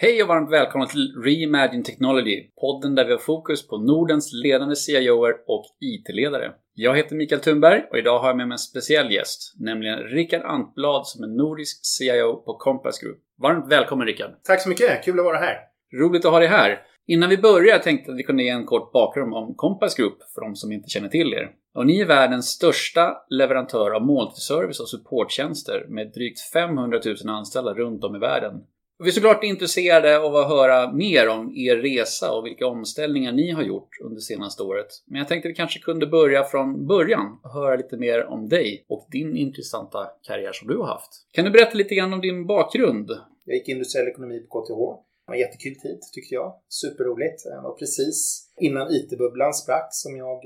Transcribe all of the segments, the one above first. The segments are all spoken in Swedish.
Hej och varmt välkomna till Reimagine Technology, podden där vi har fokus på Nordens ledande CIOer och IT-ledare. Jag heter Mikael Thunberg och idag har jag med mig en speciell gäst, nämligen Rickard Antblad som är nordisk CIO på Compass Group. Varmt välkommen Rickard! Tack så mycket, kul att vara här! Roligt att ha dig här! Innan vi börjar tänkte jag att vi kunde ge en kort bakgrund om Compass Group för de som inte känner till er. Och ni är världens största leverantör av måltidsservice och supporttjänster med drygt 500 000 anställda runt om i världen. Vi är såklart intresserade av att höra mer om er resa och vilka omställningar ni har gjort under senaste året. Men jag tänkte att vi kanske kunde börja från början och höra lite mer om dig och din intressanta karriär som du har haft. Kan du berätta lite grann om din bakgrund? Jag gick industriell ekonomi på KTH. Det var en jättekul tid tyckte jag. Superroligt. Det var precis innan IT-bubblan sprack som jag eh,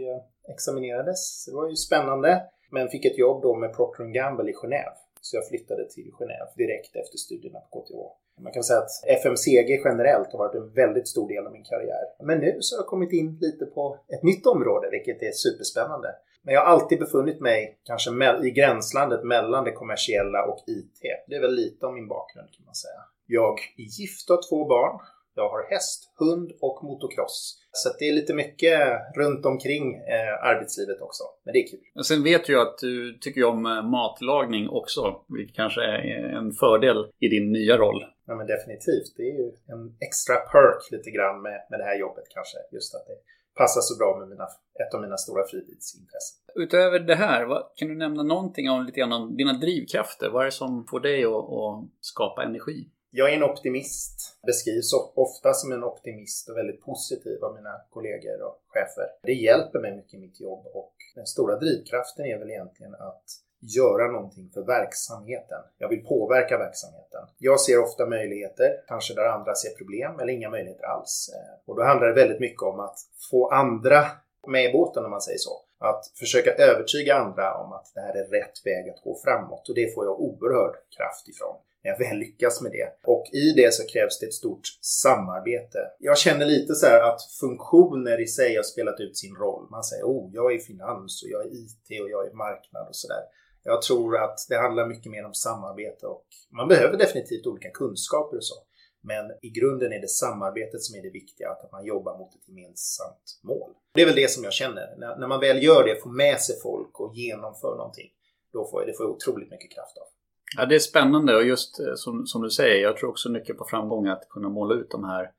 examinerades. examinerades. Det var ju spännande. Men fick ett jobb då med Procter Gamble i Genève. Så jag flyttade till Genève direkt efter studierna på KTH. Man kan säga att FMCG generellt har varit en väldigt stor del av min karriär. Men nu så har jag kommit in lite på ett nytt område, vilket är superspännande. Men jag har alltid befunnit mig kanske i gränslandet mellan det kommersiella och IT. Det är väl lite om min bakgrund kan man säga. Jag är gift och har två barn. Jag har häst, hund och motocross. Så det är lite mycket runt omkring eh, arbetslivet också. Men det är kul. Och sen vet jag att du tycker om eh, matlagning också. Vilket kanske är en fördel i din nya roll. Ja men definitivt. Det är ju en extra perk lite grann med, med det här jobbet kanske. Just att det passar så bra med mina, ett av mina stora fritidsintressen. Utöver det här, vad, kan du nämna någonting om lite grann om dina drivkrafter? Vad är det som får dig att, att skapa energi? Jag är en optimist. Beskrivs ofta som en optimist och väldigt positiv av mina kollegor och chefer. Det hjälper mig mycket i mitt jobb och den stora drivkraften är väl egentligen att göra någonting för verksamheten. Jag vill påverka verksamheten. Jag ser ofta möjligheter, kanske där andra ser problem eller inga möjligheter alls. Eh, och då handlar det väldigt mycket om att få andra med i båten om man säger så. Att försöka övertyga andra om att det här är rätt väg att gå framåt och det får jag oerhörd kraft ifrån när jag väl lyckas med det. Och i det så krävs det ett stort samarbete. Jag känner lite så här att funktioner i sig har spelat ut sin roll. Man säger oh, jag är finans och jag är IT och jag är marknad och sådär. Jag tror att det handlar mycket mer om samarbete och man behöver definitivt olika kunskaper och så. Men i grunden är det samarbetet som är det viktiga, att man jobbar mot ett gemensamt mål. Det är väl det som jag känner. När, man väl gör det, får med sig folk och genomför någonting, då får jag, det får jag otroligt mycket kraft av. Ja, det är spännande och just eh, som, som du säger, jag tror också nyckeln på framgång är att kunna måla ut de här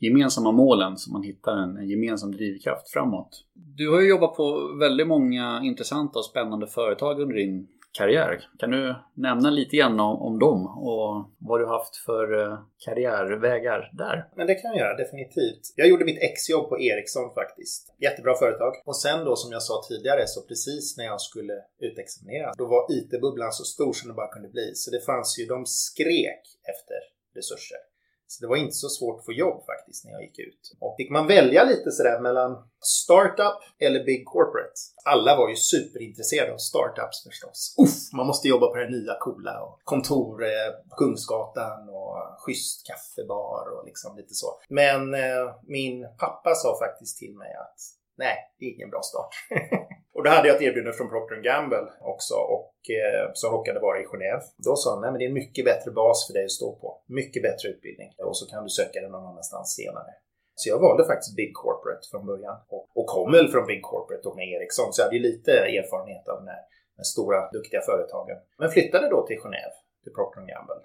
gemensamma målen så man hittar en, en, gemensam drivkraft framåt. Du har ju jobbat på väldigt många intressanta och spännande företag under din karriär. Kan du nämna lite grann om, om dem och vad du haft för eh, karriärvägar där? Men det kan jag göra, definitivt. Jag gjorde mitt exjobb på Ericsson faktiskt. Jättebra företag. Och sen då som jag sa tidigare så precis när jag skulle utexamineras då var IT-bubblan så stor som det bara kunde bli. Så det fanns ju, de skrek efter resurser. Så det var inte så svårt att få jobb faktiskt när jag gick ut. Och fick man välja lite sådär mellan startup eller big corporate. Alla var ju superintresserade av startups förstås. Uff, man måste jobba på det nya coola och kontor eh, på Kungsgatan och schysst kaffebar och liksom lite så. Men eh, min pappa sa faktiskt till mig att nej, det är ingen bra start. Och då hade jag ett erbjudande från Procter Gamble också och eh, som råkade vara i Genève. Då sa han, nej men det är en mycket bättre bas för dig att stå på. Mycket bättre utbildning och så kan du söka dig någon annanstans senare. Så jag valde faktiskt Big Corporate från början och, och kom väl från Big Corporate och med Ericsson så jag hade ju lite erfarenhet av den här den stora duktiga företagen. Men flyttade då till Genève, till Procter Gamble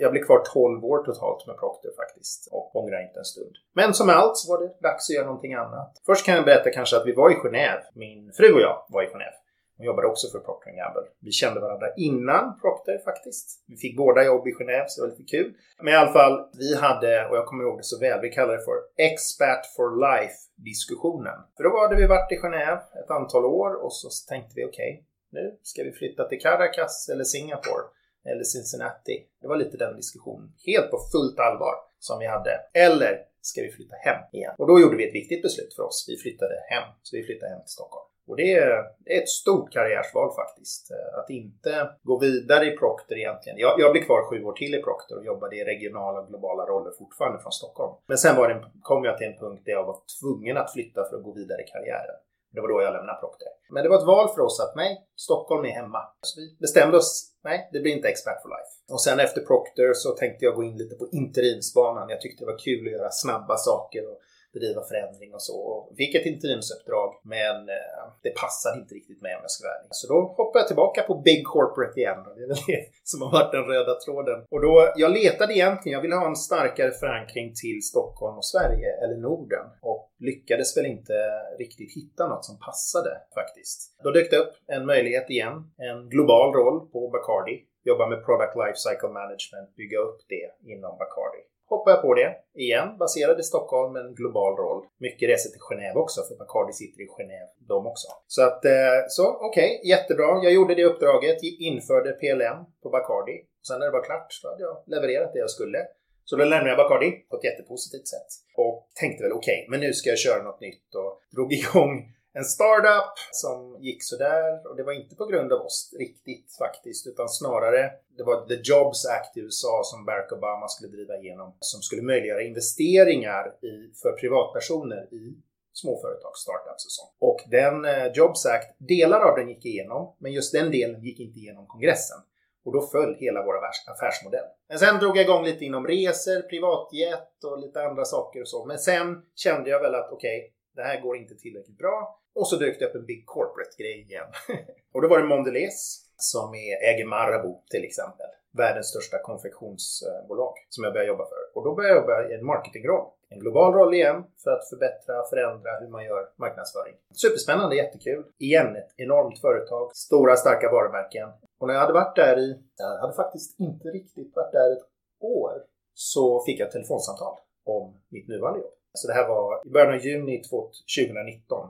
jag blev kvar 12 år totalt med Procter faktiskt och ångrar inte en stund. Men som allt så var det dags att göra någonting annat. Först kan jag berätta kanske att vi var i Genève. Min fru och jag var i Genève. Hon jobbade också för Procter Gamble. Vi kände varandra innan Procter faktiskt. Vi fick båda jobb i Genève så det var lite kul. Men i alla fall, vi hade, och jag kommer ihåg det så väl, vi kallade det för Expert for Life diskussionen. För då hade vi varit i Genève ett antal år och så tänkte vi okej, okay, nu ska vi flytta till Caracas eller Singapore eller Cincinnati. Det var lite den diskussionen, helt på fullt allvar, som vi hade. Eller ska vi flytta hem igen? Och då gjorde vi ett viktigt beslut för oss. Vi flyttade hem, så vi flyttade hem till Stockholm. Och det är, det är ett stort karriärsval faktiskt. Eh, att inte gå vidare i Procter egentligen. Jag, jag blev kvar sju år till i Procter och jobbade i regionala och globala roller fortfarande från Stockholm. Men sen var det, kom jag till en punkt där jag var tvungen att flytta för att gå vidare i karriären. Det var då jag lämnade Procter. Men det var ett val för oss att nej, Stockholm är hemma. Så vi bestämde oss, nej, det blir inte Expert for Life. Och sen efter Procter så tänkte jag gå in lite på interimsbanan. Jag tyckte det var kul att göra snabba saker och bedriva förändring och så. Och fick ett interimsuppdrag men eh, det passade inte riktigt med om jag ska vara ärlig. Så då hoppade jag tillbaka på Big Corporate igen. Och det är väl det som har varit den röda tråden. Och då, jag letade egentligen, jag ville ha en starkare förankring till Stockholm och Sverige eller Norden. Och lyckades väl inte riktigt hitta något som passade faktiskt. Då dök det upp en möjlighet igen. En global roll på Bacardi. Jobba med Product Lifecycle Management, bygga upp det inom Bacardi hoppade jag på det igen. Baserad i Stockholm men en global roll. Mycket resor till Genève också för Bacardi sitter i Genève de också. Så att, eh, så okej, okay, jättebra. Jag gjorde det uppdraget, införde PLM på Bacardi. Sen när det var klart så hade jag levererat det jag skulle. Så då lämnade jag Bacardi på ett jättepositivt sätt. Och tänkte väl okej, okay, men nu ska jag köra något nytt och drog igång en startup som gick sådär och det var inte på grund av oss riktigt faktiskt utan snarare det var The Jobs Act i USA som Barack Obama skulle driva igenom som skulle möjliggöra investeringar i, för privatpersoner i småföretag, startups och sånt. Och den eh, Jobs Act, delar av den gick igenom men just den delen gick inte igenom kongressen. Och då föll hela vår affärsmodell. Men sen drog jag igång lite inom resor, privatjet och lite andra saker och så. Men sen kände jag väl att okej, okay, det här går inte tillräckligt bra. Och så dök det upp en Big Corporate-grej igen. och då var det Mondelez som är, äger Marabou till exempel. Världens största konfektionsbolag eh, som jag började jobba för. Och då började jag jobba i en marketingroll. En global roll igen för att förbättra, förändra hur man gör marknadsföring. Superspännande, jättekul. Igen ett enormt företag, stora starka varumärken. Och när jag hade varit där i, jag hade faktiskt inte riktigt varit där ett år, så fick jag ett telefonsamtal om mitt nuvarande jobb. Så det här var i början av juni 2019.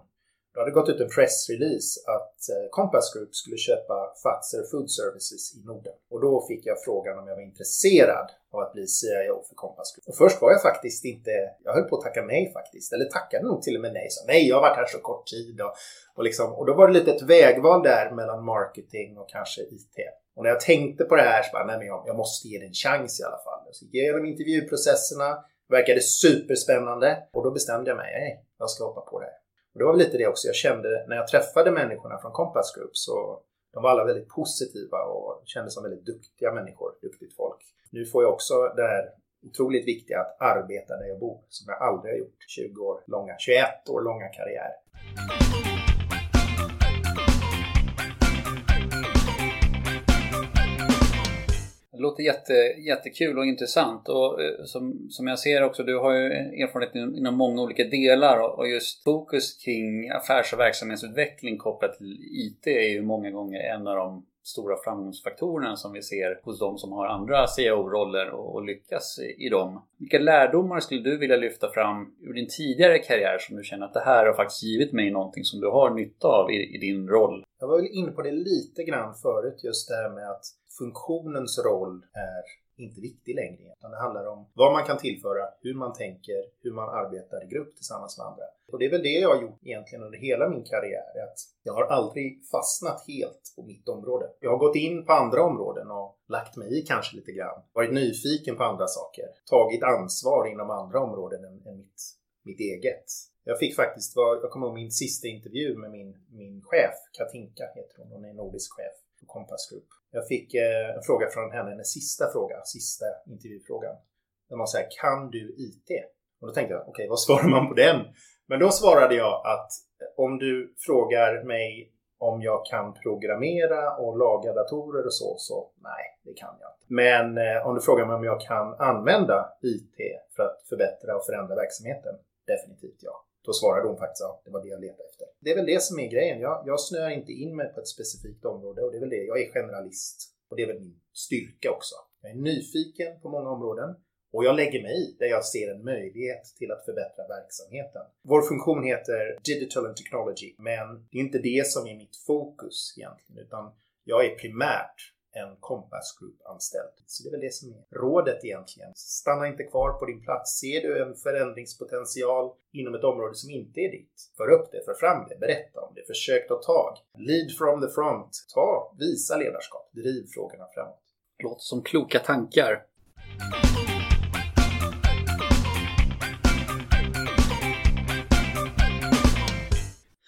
Då hade det gått ut en pressrelease att eh, Compass Group skulle köpa Fazer Food Services i Norden. Och då fick jag frågan om jag var intresserad av att bli CIO för Compass Group. Och först var jag faktiskt inte, jag höll på att tacka nej faktiskt. Eller tackade nog till och med nej. Så, nej, jag har varit här så kort tid. Och, och, liksom, och då var det lite ett vägval där mellan marketing och kanske IT. Och när jag tänkte på det här så bara, nej men jag, jag måste ge det en chans i alla fall. Så gick jag igenom intervjuprocesserna, verkade superspännande och då bestämde jag mig, nej, jag ska hoppa på det här. Och det var lite det också jag kände när jag träffade människorna från Compass Group så de var alla väldigt positiva och kändes som väldigt duktiga människor, duktigt folk. Nu får jag också det här otroligt viktiga att arbeta där jag bor som jag aldrig har gjort 20 år långa, 21 år långa karriär. Det låter jätte, jättekul och intressant och eh, som, som jag ser också, du har ju erfarenhet inom många olika delar och just fokus kring affärs och verksamhetsutveckling kopplat till IT är ju många gånger en av de stora framgångsfaktorerna som vi ser hos de som har andra CEO-roller och, och lyckas i, i dem. Vilka lärdomar skulle du vilja lyfta fram ur din tidigare karriär som du känner att det här har faktiskt givit mig någonting som du har nytta av i, i din roll? Jag var väl inne på det lite grann förut, just det här med att funktionens roll är inte viktig längre. Utan det handlar om vad man kan tillföra, hur man tänker, hur man arbetar i grupp tillsammans med andra. Och det är väl det jag har gjort egentligen under hela min karriär. Att jag har aldrig fastnat helt på mitt område. Jag har gått in på andra områden och lagt mig i kanske lite grann. Varit nyfiken på andra saker. Tagit ansvar inom andra områden än, än mitt, mitt eget. Jag fick faktiskt, jag kommer ihåg min sista intervju med min, min chef, Katinka heter hon, hon är nordisk chef på Compass Group. Jag fick eh, en fråga från henne, hennes sista fråga, sista intervjufrågan. Där man säger kan du IT? Och då tänkte jag, okej, okay, vad svarar man på den? Men då svarade jag att om du frågar mig om jag kan programmera och laga datorer och så, så nej, det kan jag inte. Men eh, om du frågar mig om jag kan använda IT för att förbättra och förändra verksamheten, definitivt ja. Då svarade hon faktiskt att det var det jag letade efter. Det är väl det som är grejen. Jag, jag snöar inte in mig på ett specifikt område och det är väl det. Jag är generalist och det är väl min styrka också. Jag är nyfiken på många områden och jag lägger mig i där jag ser en möjlighet till att förbättra verksamheten. Vår funktion heter Digital and Technology, men det är inte det som är mitt fokus egentligen, utan jag är primärt en Compass Group-anställd. Så det är väl det som är rådet egentligen. Stanna inte kvar på din plats. Ser du en förändringspotential inom ett område som inte är ditt, för upp det, för fram det, berätta om det, försök ta tag. Lead from the front. Ta, visa ledarskap, driv frågorna framåt. Låter som kloka tankar.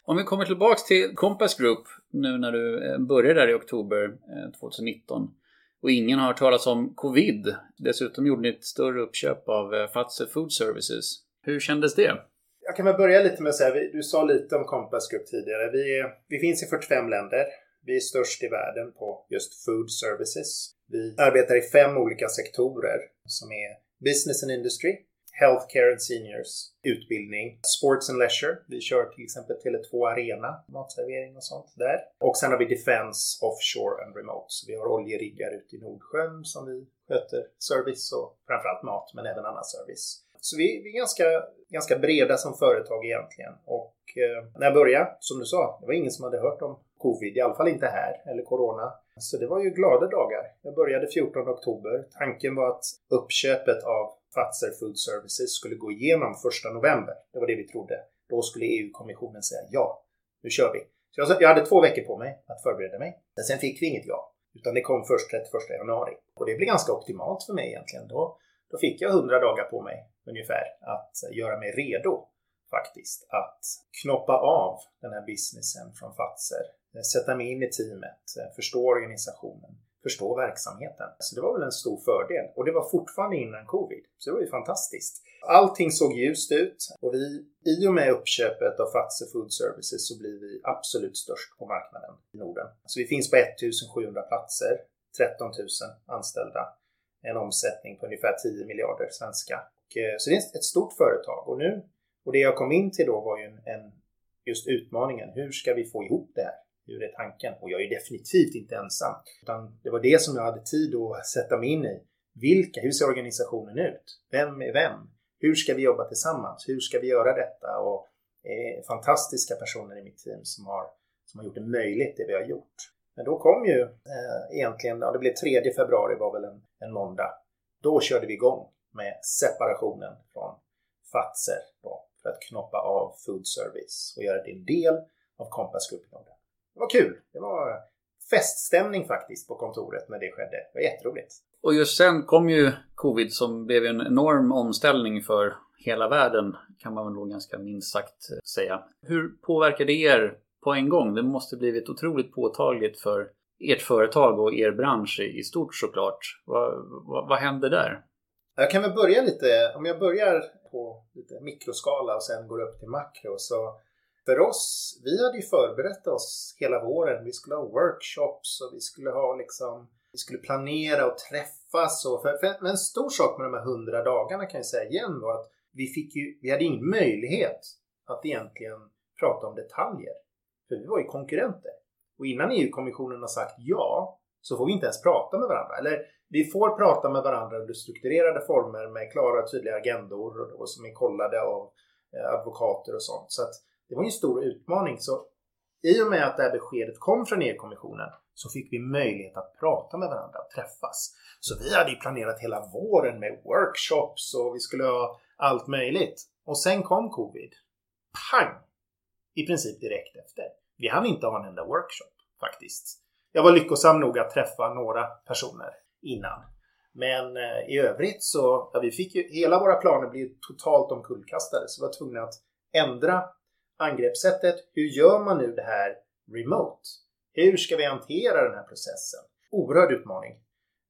Om vi kommer tillbaks till Compass Group nu när du eh, började där i oktober eh, 2019 och ingen har hört talas om covid. Dessutom gjorde ni ett större uppköp av eh, Fazer Food Services. Hur kändes det? Jag kan väl börja lite med att säga, du sa lite om Compass Group tidigare. Vi, är, vi finns i 45 länder. Vi är störst i världen på just food services. Vi arbetar i fem olika sektorer som är business and industry, Healthcare and Seniors, utbildning, Sports and Leisure. Vi kör till exempel Tele2 Arena, matservering och sånt där. Och sen har vi Defense, Offshore and Remote. Så vi har oljeriggar ute i Nordsjön som vi sköter service och framförallt mat men även annan service. Så vi, vi är ganska, ganska breda som företag egentligen. Och eh, när jag började, som du sa, det var ingen som hade hört om covid, i alla fall inte här, eller corona. Så det var ju glada dagar. Jag började 14 oktober. Tanken var att uppköpet av Fazer Food Services skulle gå igenom 1 november. Det var det vi trodde. Då skulle EU-kommissionen säga ja, nu kör vi. Så jag hade två veckor på mig att förbereda mig. Men sen fick vi inget ja. Utan det kom först 31 januari. Och det blev ganska optimalt för mig egentligen. Då, då fick jag 100 dagar på mig ungefär att göra mig redo faktiskt. Att knoppa av den här businessen från Fazer. Sätta mig in i teamet, förstå organisationen, förstå verksamheten. Så det var väl en stor fördel. Och det var fortfarande innan covid. Så det var ju fantastiskt. Allting såg ljust ut och vi, i och med uppköpet av Fazer Food Services så blir vi absolut störst på marknaden i Norden. Så vi finns på 1700 platser, 13 000 anställda, en omsättning på ungefär 10 miljarder svenska. Och, eh, så det är ett stort företag och nu, och det jag kom in till då var ju en, en just utmaningen. Hur ska vi få ihop det här? Hur är tanken? Och jag är definitivt inte ensam. Utan det var det som jag hade tid att sätta mig in i. Vilka? Hur ser organisationen ut? Vem är vem? Hur ska vi jobba tillsammans? Hur ska vi göra detta? Och eh, fantastiska personer i mitt team som har, som har gjort det möjligt det vi har gjort. Men då kom ju eh, egentligen, ja, det blev 3 februari var väl en, en måndag. Då körde vi igång med separationen från Fazer då, för att knoppa av Food Service och göra det en del av Kompassgruppen. Det var kul. Det var feststämning faktiskt på kontoret när det skedde. Det var jätteroligt. Och just sen kom ju covid som blev en enorm omställning för hela världen kan man väl då ganska minst sagt säga. Hur påverkade det er på en gång? Det måste blivit otroligt påtagligt för ert företag och er bransch i stort såklart. Vad, vad, vad hände där? Jag kan väl börja lite, om jag börjar på lite mikroskala och sen går upp till makro så för oss, vi hade ju förberett oss hela våren. Vi skulle ha workshops och vi skulle ha liksom vi skulle planera och träffas. Och för, för en stor sak med de här hundra dagarna kan jag säga igen var att vi, fick ju, vi hade ingen möjlighet att egentligen prata om detaljer. För vi var ju konkurrenter. Och innan EU-kommissionen har sagt ja så får vi inte ens prata med varandra. Eller vi får prata med varandra under strukturerade former med klara och tydliga agendor och, och som är kollade av eh, advokater och sånt. Så att det var ju en stor utmaning. Så i och med att det här beskedet kom från EU-kommissionen så fick vi möjlighet att prata med varandra och träffas. Så vi hade ju planerat hela våren med workshops och vi skulle ha allt möjligt. Och sen kom covid. Pang! I princip direkt efter. Vi hann inte ha en enda workshop faktiskt. Jag var lyckosam nog att träffa några personer innan. Men eh, i övrigt så, ja, vi fick ju, hela våra planer blev totalt omkullkastade så vi var tvungna att ändra angreppssättet. Hur gör man nu det här remote? Hur ska vi hantera den här processen? Oerhörd utmaning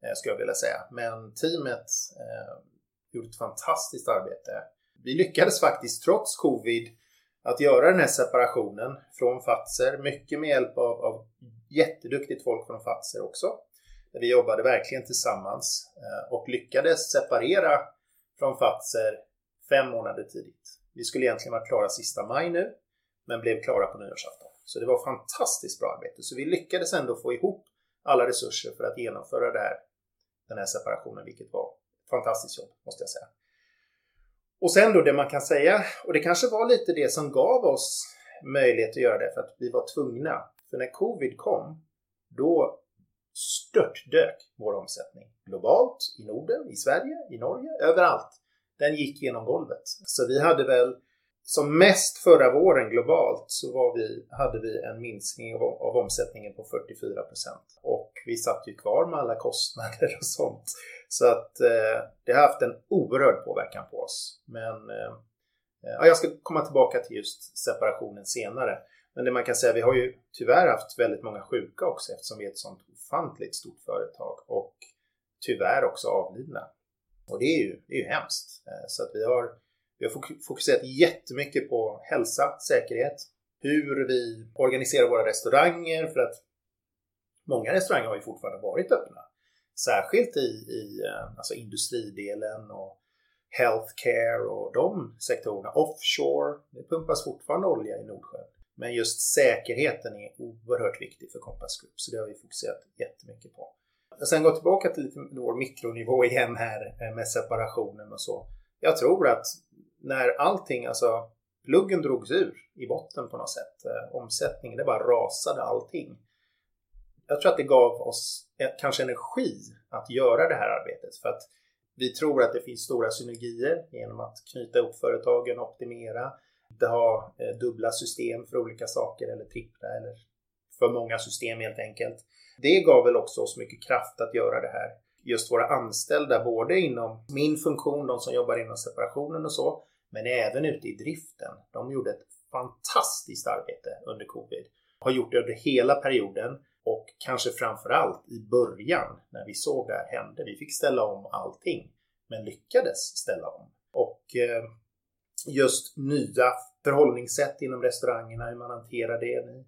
eh, skulle jag vilja säga. Men teamet eh, gjorde ett fantastiskt arbete. Vi lyckades faktiskt trots covid att göra den här separationen från Fazer. Mycket med hjälp av, av jätteduktigt folk från Fazer också. Vi jobbade verkligen tillsammans eh, och lyckades separera från Fazer fem månader tidigt. Vi skulle egentligen vara klara sista maj nu, men blev klara på nyårsafton. Så det var fantastiskt bra arbete. Så vi lyckades ändå få ihop alla resurser för att genomföra det här, den här separationen, vilket var ett fantastiskt jobb, måste jag säga. Och sen då det man kan säga, och det kanske var lite det som gav oss möjlighet att göra det, för att vi var tvungna. För när covid kom, då störtdök vår omsättning. Globalt, i Norden, i Sverige, i Norge, överallt den gick genom golvet. Så vi hade väl som mest förra våren globalt så var vi, hade vi en minskning av, av omsättningen på 44% Och vi satt ju kvar med alla kostnader och sånt. Så att eh, det har haft en oerhörd påverkan på oss. Men eh, ja, jag ska komma tillbaka till just separationen senare. Men det man kan säga, vi har ju tyvärr haft väldigt många sjuka också eftersom vi är ett sånt ofantligt stort företag och tyvärr också avlidna. Och det är ju, det är ju hemskt. Eh, så att vi har, vi har fokuserat jättemycket på hälsa, säkerhet, hur vi organiserar våra restauranger för att många restauranger har ju fortfarande varit öppna. Särskilt i, i eh, alltså industridelen och healthcare och de sektorerna. Offshore, det pumpas fortfarande olja i Nordsjön. Men just säkerheten är oerhört viktig för Compass Group, så det har vi fokuserat jättemycket på. Sen gå tillbaka till vår mikronivå igen här eh, med separationen och så. Jag tror att när allting, alltså pluggen drogs ur i botten på något sätt, eh, omsättningen, det bara rasade allting. Jag tror att det gav oss eh, kanske energi att göra det här arbetet för att vi tror att det finns stora synergier genom att knyta ihop företagen, optimera, inte ha dubbla system för olika saker eller trippla eller för många system helt enkelt. Det gav väl också oss mycket kraft att göra det här. Just våra anställda, både inom min funktion, de som jobbar inom separationen och så, men även ute i driften. De gjorde ett fantastiskt arbete under covid. Har gjort det under hela perioden och kanske framför allt i början när vi såg det här hända. Vi fick ställa om allting, men lyckades ställa om. Och eh, just nya förhållningssätt inom restaurangerna, hur man hanterar det.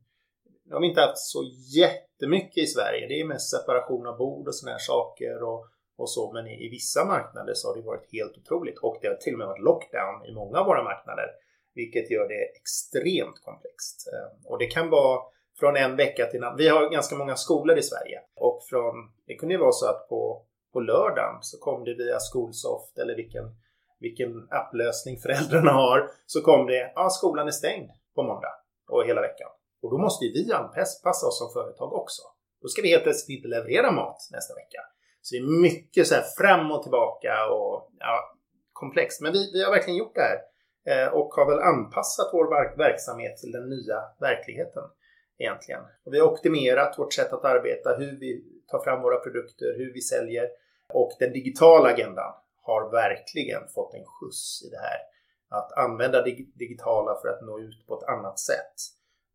Nu har vi inte haft så jättemycket i Sverige. Det är mest separation av bord och sådana här saker och, och så. Men i, i, vissa marknader så har det varit helt otroligt. Och det har till och med varit lockdown i många av våra marknader. Vilket gör det extremt komplext. Ehm, och det kan vara från en vecka till en annan. Vi har ganska många skolor i Sverige. Och från, det kunde ju vara så att på, på lördagen så kom det via Skolsoft eller vilken vilken applösning föräldrarna har så kom det ja, skolan är stängd på måndag och hela veckan. Och då måste ju vi anpassa oss som företag också. Då ska vi helt plötsligt inte leverera mat nästa vecka. Så det är mycket så här fram och tillbaka och ja, komplext. Men vi, vi har verkligen gjort det här eh, och har väl anpassat vår verksamhet till den nya verkligheten egentligen. Och vi har optimerat vårt sätt att arbeta, hur vi tar fram våra produkter, hur vi säljer och den digitala agendan har verkligen fått en skjuts i det här. Att använda dig digitala för att nå ut på ett annat sätt.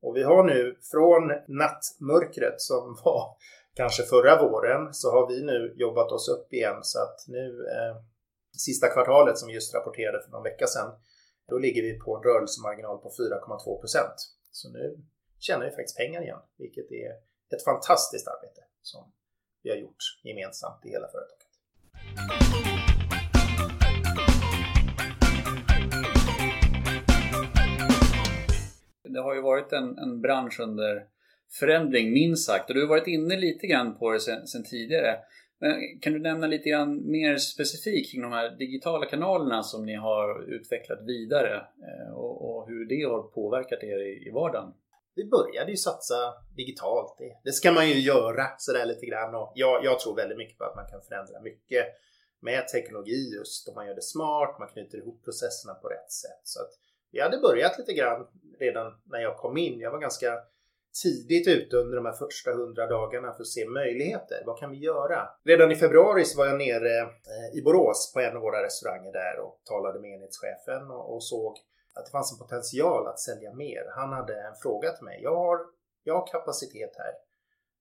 Och vi har nu från nattmörkret som var kanske förra våren så har vi nu jobbat oss upp igen så att nu eh, sista kvartalet som vi just rapporterade för någon vecka sedan då ligger vi på en rörelsemarginal på 4,2 procent. Så nu tjänar vi faktiskt pengar igen, vilket är ett fantastiskt arbete som vi har gjort gemensamt i hela företaget. Det har ju varit en, en bransch under förändring minst sagt och du har varit inne lite grann på det sen, sen tidigare. Men kan du nämna lite grann mer specifikt kring de här digitala kanalerna som ni har utvecklat vidare eh, och, och hur det har påverkat er i, i vardagen? Vi började ju satsa digitalt. Det, det ska man ju göra sådär lite grann och jag, jag tror väldigt mycket på att man kan förändra mycket med teknologi just om man gör det smart, man knyter ihop processerna på rätt sätt. Så att vi hade börjat lite grann redan när jag kom in. Jag var ganska tidigt ute under de här första hundra dagarna för att se möjligheter. Vad kan vi göra? Redan i februari så var jag nere eh, i Borås på en av våra restauranger där och talade med enhetschefen och, och såg att det fanns en potential att sälja mer. Han hade en fråga till mig. Jag har, jag har kapacitet här.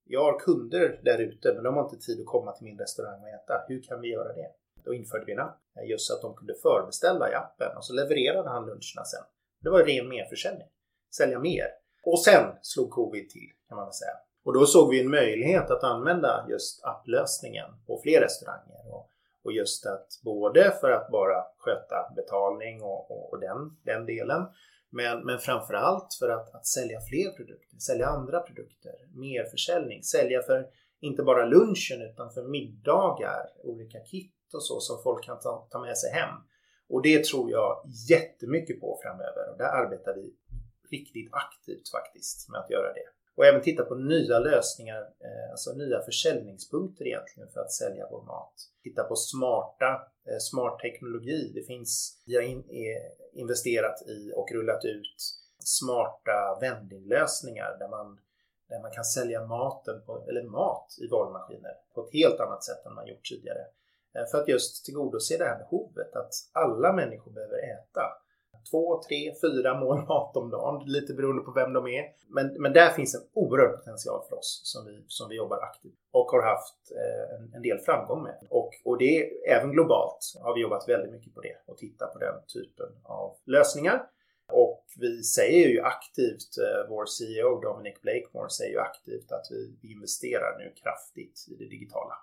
Jag har kunder där ute men de har inte tid att komma till min restaurang och äta. Hur kan vi göra det? Då införde vi en app eh, just så att de kunde förbeställa i appen och så levererade han luncherna sen. Det var ren merförsäljning. Sälja mer. Och sen slog covid till kan man väl säga. Och då såg vi en möjlighet att använda just applösningen på fler restauranger. Och, och just att både för att bara sköta betalning och, och, och den, den delen. Men, men framförallt för att, att sälja fler produkter, sälja andra produkter, mer försäljning, sälja för inte bara lunchen utan för middagar, olika kit och så som folk kan ta, ta med sig hem. Och det tror jag jättemycket på framöver och där arbetar vi riktigt aktivt faktiskt med att göra det. Och även titta på nya lösningar, eh, alltså nya försäljningspunkter egentligen för att sälja vår mat. Titta på smarta, eh, smart teknologi. Det finns, vi har in, eh, investerat i och rullat ut smarta vendinglösningar där man, där man kan sälja maten på, eller mat i valmaskiner på ett helt annat sätt än man gjort tidigare. Eh, för att just tillgodose det här behovet att alla människor behöver äta. två, tre, fyra mål mat om dagen. Lite beroende på vem de är. Men, men där finns en oerhörd potential för oss som vi, som vi jobbar aktivt och har haft eh, en, en, del framgång med. Och, och det även globalt har vi jobbat väldigt mycket på det och tittat på den typen av lösningar. Och vi säger ju aktivt, eh, vår CEO Dominic Blakemore säger ju aktivt att vi investerar nu kraftigt i det digitala.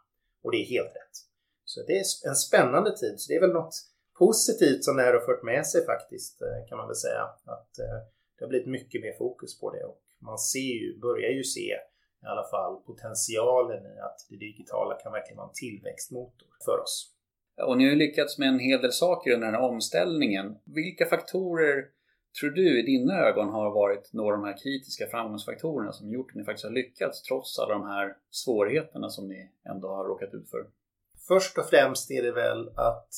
Och det är helt rätt. Så det är en spännande tid. Så det är väl något positivt som det här har fört med sig faktiskt eh, kan man väl säga. Att eh, det har blivit mycket mer fokus på det och man ser ju, börjar ju se i alla fall potentialen i att det digitala kan verkligen vara en tillväxtmotor för oss. Och ni har ju lyckats med en hel del saker under den här omställningen. Vilka faktorer tror du i dina ögon har varit några av de här kritiska framgångsfaktorerna som gjort att ni faktiskt har lyckats trots alla de här svårigheterna som ni ändå har råkat ut för? Först och främst är det väl att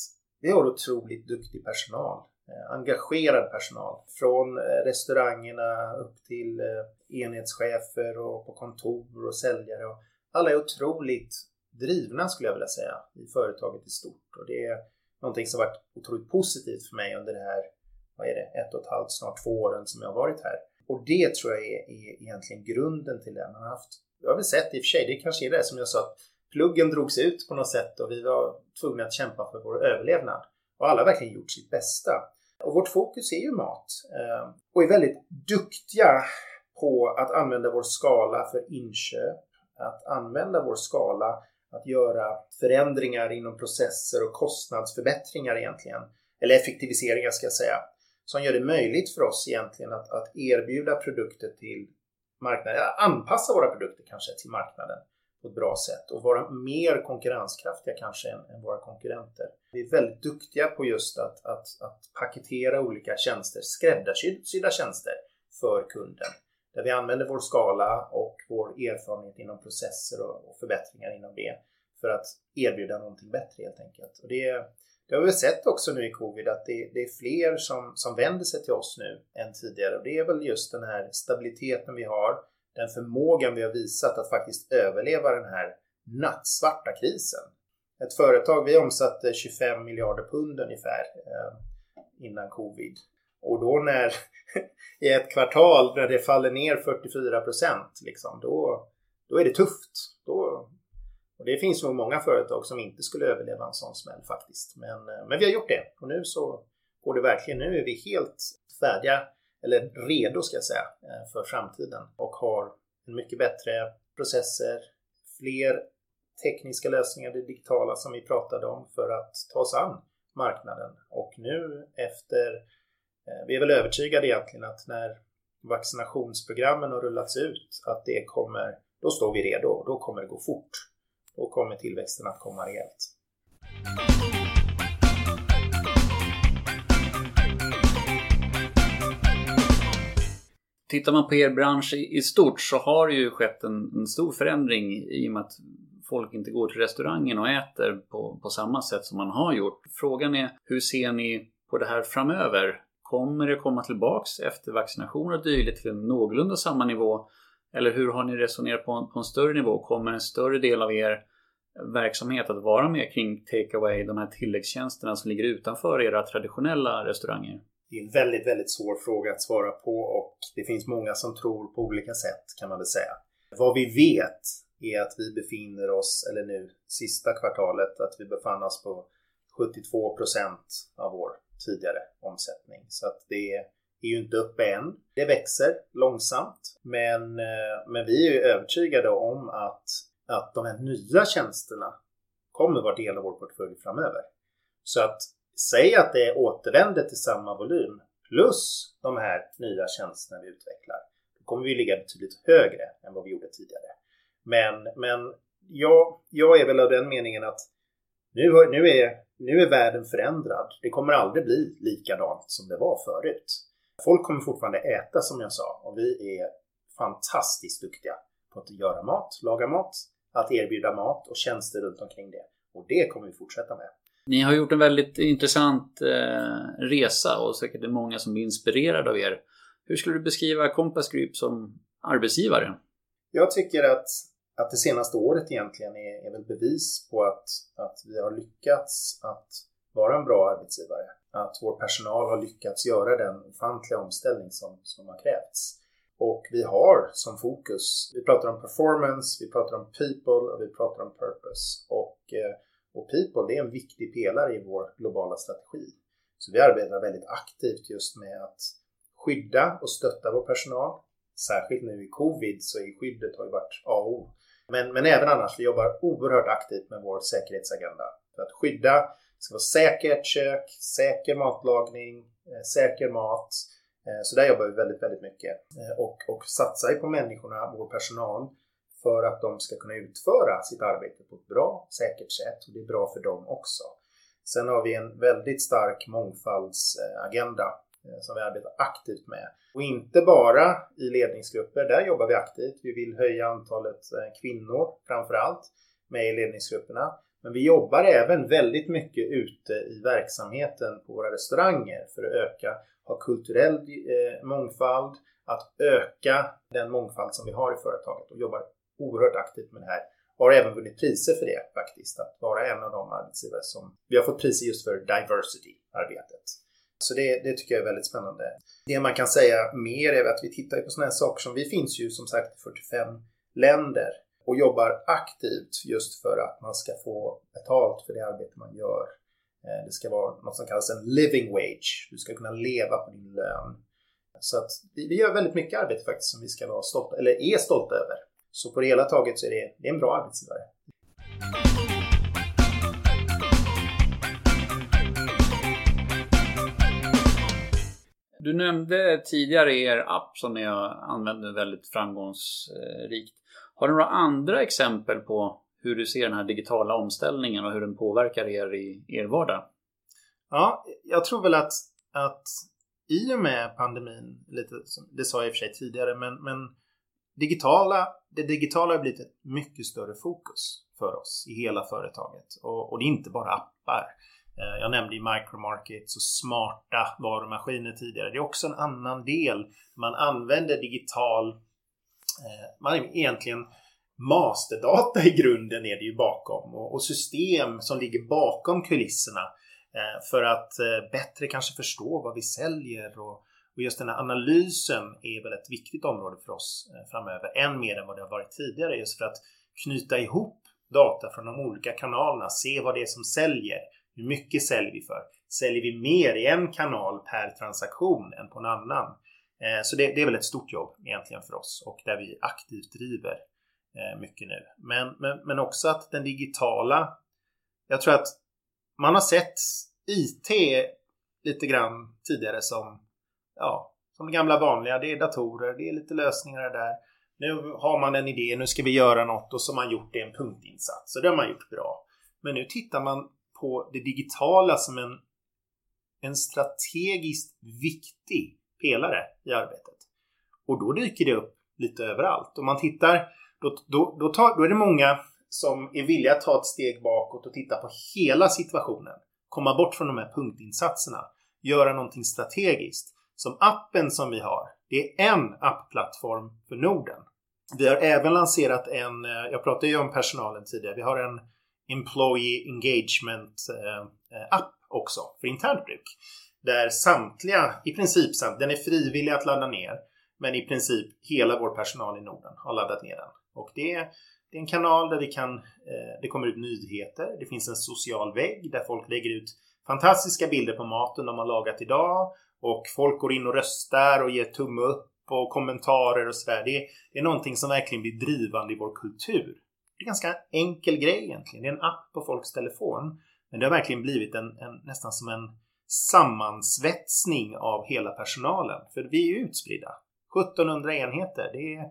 vi har otroligt duktig personal. Eh, engagerad personal. Från eh, restaurangerna upp till eh, enhetschefer och på kontor och säljare. Alla är otroligt drivna skulle jag vilja säga i företaget i stort. Och det är någonting som varit otroligt positivt för mig under det här, vad är det, ett och ett halvt, snart två åren som jag har varit här. Och det tror jag är, är egentligen grunden till det. Man har haft, jag har väl sett i och för sig, det kanske är det som jag sa, att pluggen drogs ut på något sätt och vi var tvungna att kämpa för vår överlevnad. Och alla har verkligen gjort sitt bästa. Och vårt fokus är ju mat. Eh, och är väldigt duktiga på att använda vår skala för inköp. Att använda vår skala att göra förändringar inom processer och kostnadsförbättringar egentligen. Eller effektiviseringar ska jag säga. Som gör det möjligt för oss egentligen att, att erbjuda produkter till marknaden. Anpassa våra produkter kanske till marknaden på ett bra sätt och vara mer konkurrenskraftiga kanske än, än våra konkurrenter. Vi är väldigt duktiga på just att, att, att paketera olika tjänster, skräddarsydda tjänster för kunden. Där vi använder vår skala och vår erfarenhet inom processer och, och förbättringar inom det för att erbjuda någonting bättre helt enkelt. Och det, det har vi sett också nu i covid att det, det, är fler som, som vänder sig till oss nu än tidigare och det är väl just den här stabiliteten vi har den förmågan vi har visat att faktiskt överleva den här nattsvarta krisen. Ett företag, vi omsatte 25 miljarder pund ungefär eh, innan covid. Och då när i ett kvartal när det faller ner 44 procent, liksom, då, då är det tufft. Då, och det finns nog många företag som inte skulle överleva en sån smäll faktiskt. Men, eh, men vi har gjort det och nu så går det verkligen. Nu är vi helt färdiga eller redo ska jag säga, eh, för framtiden och har mycket bättre processer, fler tekniska lösningar, det digitala som vi pratade om för att ta oss an marknaden. Och nu efter, eh, vi är väl övertygade egentligen att när vaccinationsprogrammen har rullats ut att det kommer, då står vi redo, då kommer det gå fort. Då kommer tillväxten att komma rejält. Tittar man på er bransch i stort så har det ju skett en, en, stor förändring i och med att folk inte går till restaurangen och äter på, på samma sätt som man har gjort. Frågan är hur ser ni på det här framöver? Kommer det komma tillbaks efter vaccination och dylikt till en någorlunda samma nivå? Eller hur har ni resonerat på en, på en större nivå? Kommer en större del av er verksamhet att vara med kring takeaway, de här tilläggstjänsterna som ligger utanför era traditionella restauranger? Det är en väldigt, väldigt svår fråga att svara på och det finns många som tror på olika sätt kan man väl säga. Vad vi vet är att vi befinner oss, eller nu sista kvartalet, att vi befann oss på 72 procent av vår tidigare omsättning. Så att det är ju inte uppe än. Det växer långsamt, men, eh, men vi är ju övertygade om att, att de här nya tjänsterna kommer vara del av vår portfölj framöver. Så att säg att det återvänder till samma volym plus de här nya tjänsterna vi utvecklar. Då kommer vi ligga betydligt högre än vad vi gjorde tidigare. Men, men jag, jag är väl av den meningen att nu, nu, är, nu är världen förändrad. Det kommer aldrig bli likadant som det var förut. Folk kommer fortfarande äta som jag sa och vi är fantastiskt duktiga på att göra mat, laga mat, att erbjuda mat och tjänster runt omkring det. Och det kommer vi fortsätta med. Ni har gjort en väldigt intressant eh, resa och säkert är många som är inspirerade av er. Hur skulle du beskriva Compass Group som arbetsgivare? Jag tycker att, att det senaste året egentligen är, är väl bevis på att, att vi har lyckats att vara en bra arbetsgivare. att vår personal har lyckats göra den ofantliga omställning som, som har krävts. Och vi har som fokus, vi pratar om performance, vi pratar om people och vi pratar om purpose. Och, eh, och people det är en viktig pelare i vår globala strategi. Så vi arbetar väldigt aktivt just med att skydda och stötta vår personal. Särskilt nu i covid så är skyddet har ju varit A och O. Men, men även annars, vi jobbar oerhört aktivt med vår säkerhetsagenda. För att skydda, det ska vara säkert kök, säker matlagning, eh, säker mat. Eh, så där jobbar vi väldigt, väldigt mycket. Eh, och, och satsar på människorna, vår personal, för att de ska kunna utföra sitt arbete på ett bra, säkert sätt. Och det är bra för dem också. Sen har vi en väldigt stark mångfaldsagenda eh, som vi arbetar aktivt med. Och inte bara i ledningsgrupper, där jobbar vi aktivt. Vi vill höja antalet eh, kvinnor framför allt med i ledningsgrupperna. Men vi jobbar även väldigt mycket ute i verksamheten på våra restauranger för att öka, ha kulturell eh, mångfald, att öka den mångfald som vi har i företaget och jobbar oerhört aktivt med det här. och Har även vunnit priser för det faktiskt, att vara en av de arbetsgivare som vi har fått priser just för diversity-arbetet. Så det, det, tycker jag är väldigt spännande. Det man kan säga mer är att vi tittar på sådana här saker som vi finns ju som sagt i 45 länder och jobbar aktivt just för att man ska få betalt för det arbete man gör. Eh, det ska vara något som kallas en living wage. Du ska kunna leva på din lön. Så att vi gör väldigt mycket arbete faktiskt som vi ska vara stolta, eller är stolta över. Så på det hela taget så är det, det är en bra arbetsgivare. Du nämnde tidigare er app som ni använder väldigt framgångsrikt. Har du några andra exempel på hur du ser den här digitala omställningen och hur den påverkar er i er vardag? Ja, jag tror väl att, att i och med pandemin, lite, det sa jag i och för sig tidigare, men, men digitala, det digitala har blivit ett mycket större fokus för oss i hela företaget. Och, och det är inte bara appar. Eh, jag nämnde ju micromarkets och smarta varumaskiner tidigare. Det är också en annan del. Man använder digital eh, man är egentligen masterdata i grunden är det ju bakom och, system som ligger bakom kulisserna eh, för att bättre kanske förstå vad vi säljer och, just den här analysen är väl ett viktigt område för oss eh, framöver, än mer än vad det har varit tidigare just för att knyta ihop data från de olika kanalerna, se vad det är som säljer, hur mycket säljer vi för? Säljer vi mer i en kanal per transaktion än på en annan? Eh, så det, det, är väl ett stort jobb egentligen för oss och där vi aktivt driver eh, mycket nu. Men, men, men också att den digitala, jag tror att man har sett IT lite grann tidigare som, ja, som det gamla vanliga. Det är datorer, det är lite lösningar där. Nu har man en idé, nu ska vi göra något och så har man gjort det en punktinsats. Så det har man gjort bra. Men nu tittar man på det digitala som en, en strategiskt viktig pelare i arbetet. Och då dyker det upp lite överallt. Om man tittar, då, då, då, tar, då är det många som är villiga att ta ett steg bakåt och titta på hela situationen. Komma bort från de här punktinsatserna. Göra någonting strategiskt. Som appen som vi har, det är en appplattform för Norden. Vi har även lanserat en, eh, jag pratade ju om personalen tidigare, vi har en Employee Engagement eh, eh, app också för internt bruk. Där samtliga, i princip samt, den är frivillig att ladda ner. Men i princip hela vår personal i Norden har laddat ner den. Och det är, det är en kanal där vi kan, eh, det kommer ut nyheter. Det finns en social vägg där folk lägger ut fantastiska bilder på maten de har lagat idag. Och folk går in och röstar och ger tumme upp och kommentarer och sådär. Det, det är någonting som verkligen blir drivande i vår kultur. Det är en ganska enkel grej egentligen. Det är en app på folks telefon. Men det har verkligen blivit en, en nästan som en sammansvetsning av hela personalen. För vi är utspridda. 1700 enheter. Det är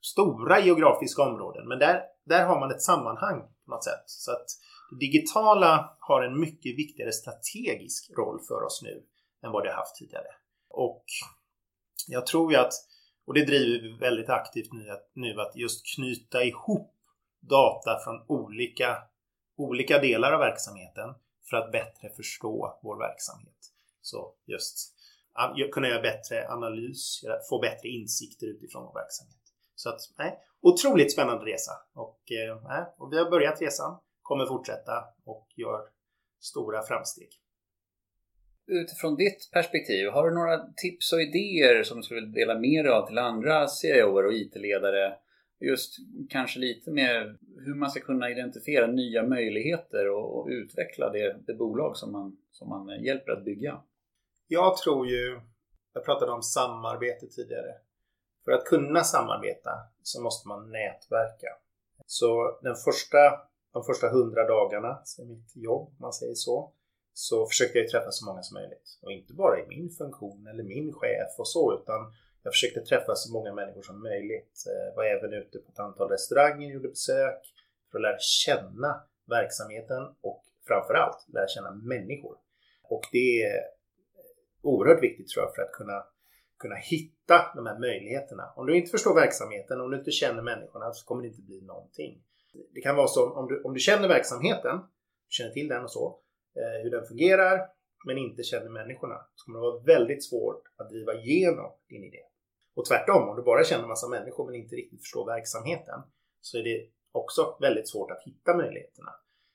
stora geografiska områden. Men där, där har man ett sammanhang på något sätt. Så att det digitala har en mycket viktigare strategisk roll för oss nu än vad det haft tidigare. Och jag tror ju att, och det driver vi väldigt aktivt nu, att, nu att just knyta ihop data från olika, olika delar av verksamheten för att bättre förstå vår verksamhet. Så just kunna göra bättre analys, få bättre insikter utifrån vår verksamhet. Så att, nej, otroligt spännande resa. Och, eh, nej, och vi har börjat resan, kommer fortsätta och gör stora framsteg utifrån ditt perspektiv, har du några tips och idéer som du skulle vilja dela med dig av till andra CIOer och IT-ledare? Just kanske lite mer hur man ska kunna identifiera nya möjligheter och, och utveckla det, det, bolag som man, som man hjälper att bygga. Jag tror ju, jag pratade om samarbete tidigare. För att kunna samarbeta så måste man nätverka. Så den första, de första hundra dagarna, så mitt jobb, om man säger så, så försökte jag träffa så många som möjligt. Och inte bara i min funktion eller min chef och så, utan jag försökte träffa så många människor som möjligt. Jag var även ute på ett antal restauranger, gjorde besök för att lära känna verksamheten och framförallt lära känna människor. Och det är oerhört viktigt tror jag för att kunna, kunna hitta de här möjligheterna. Om du inte förstår verksamheten, om du inte känner människorna så kommer det inte bli någonting. Det kan vara så om du, om du känner verksamheten, känner till den och så, Eh, hur den fungerar, men inte känner människorna så kommer det vara väldigt svårt att driva igenom din idé. Och tvärtom, om du bara känner massa människor men inte riktigt förstår verksamheten så är det också väldigt svårt att hitta möjligheterna.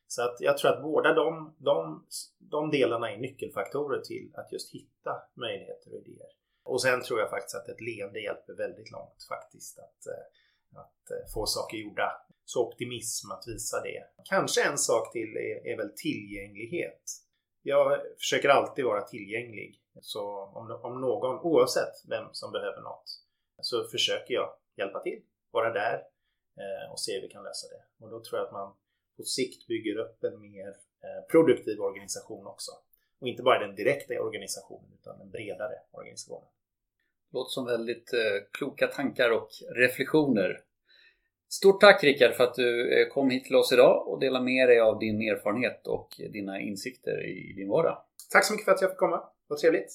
Så att jag tror att båda de, de, de delarna är nyckelfaktorer till att just hitta möjligheter och idéer. Och sen tror jag faktiskt att ett leende hjälper väldigt långt faktiskt att, eh, att eh, få saker gjorda. Så optimism, att visa det. Kanske en sak till är, är väl tillgänglighet. Jag försöker alltid vara tillgänglig. Så om, om någon, oavsett vem som behöver något, så försöker jag hjälpa till, vara där eh, och se hur vi kan lösa det. Och då tror jag att man på sikt bygger upp en mer eh, produktiv organisation också. Och inte bara den direkta organisationen utan den bredare organisationen. Låter som väldigt eh, kloka tankar och reflektioner. Stort tack Rickard för att du eh, kom hit till oss idag och delade med dig av din erfarenhet och dina insikter i din vardag. Tack så mycket för att jag fick komma. Vad trevligt.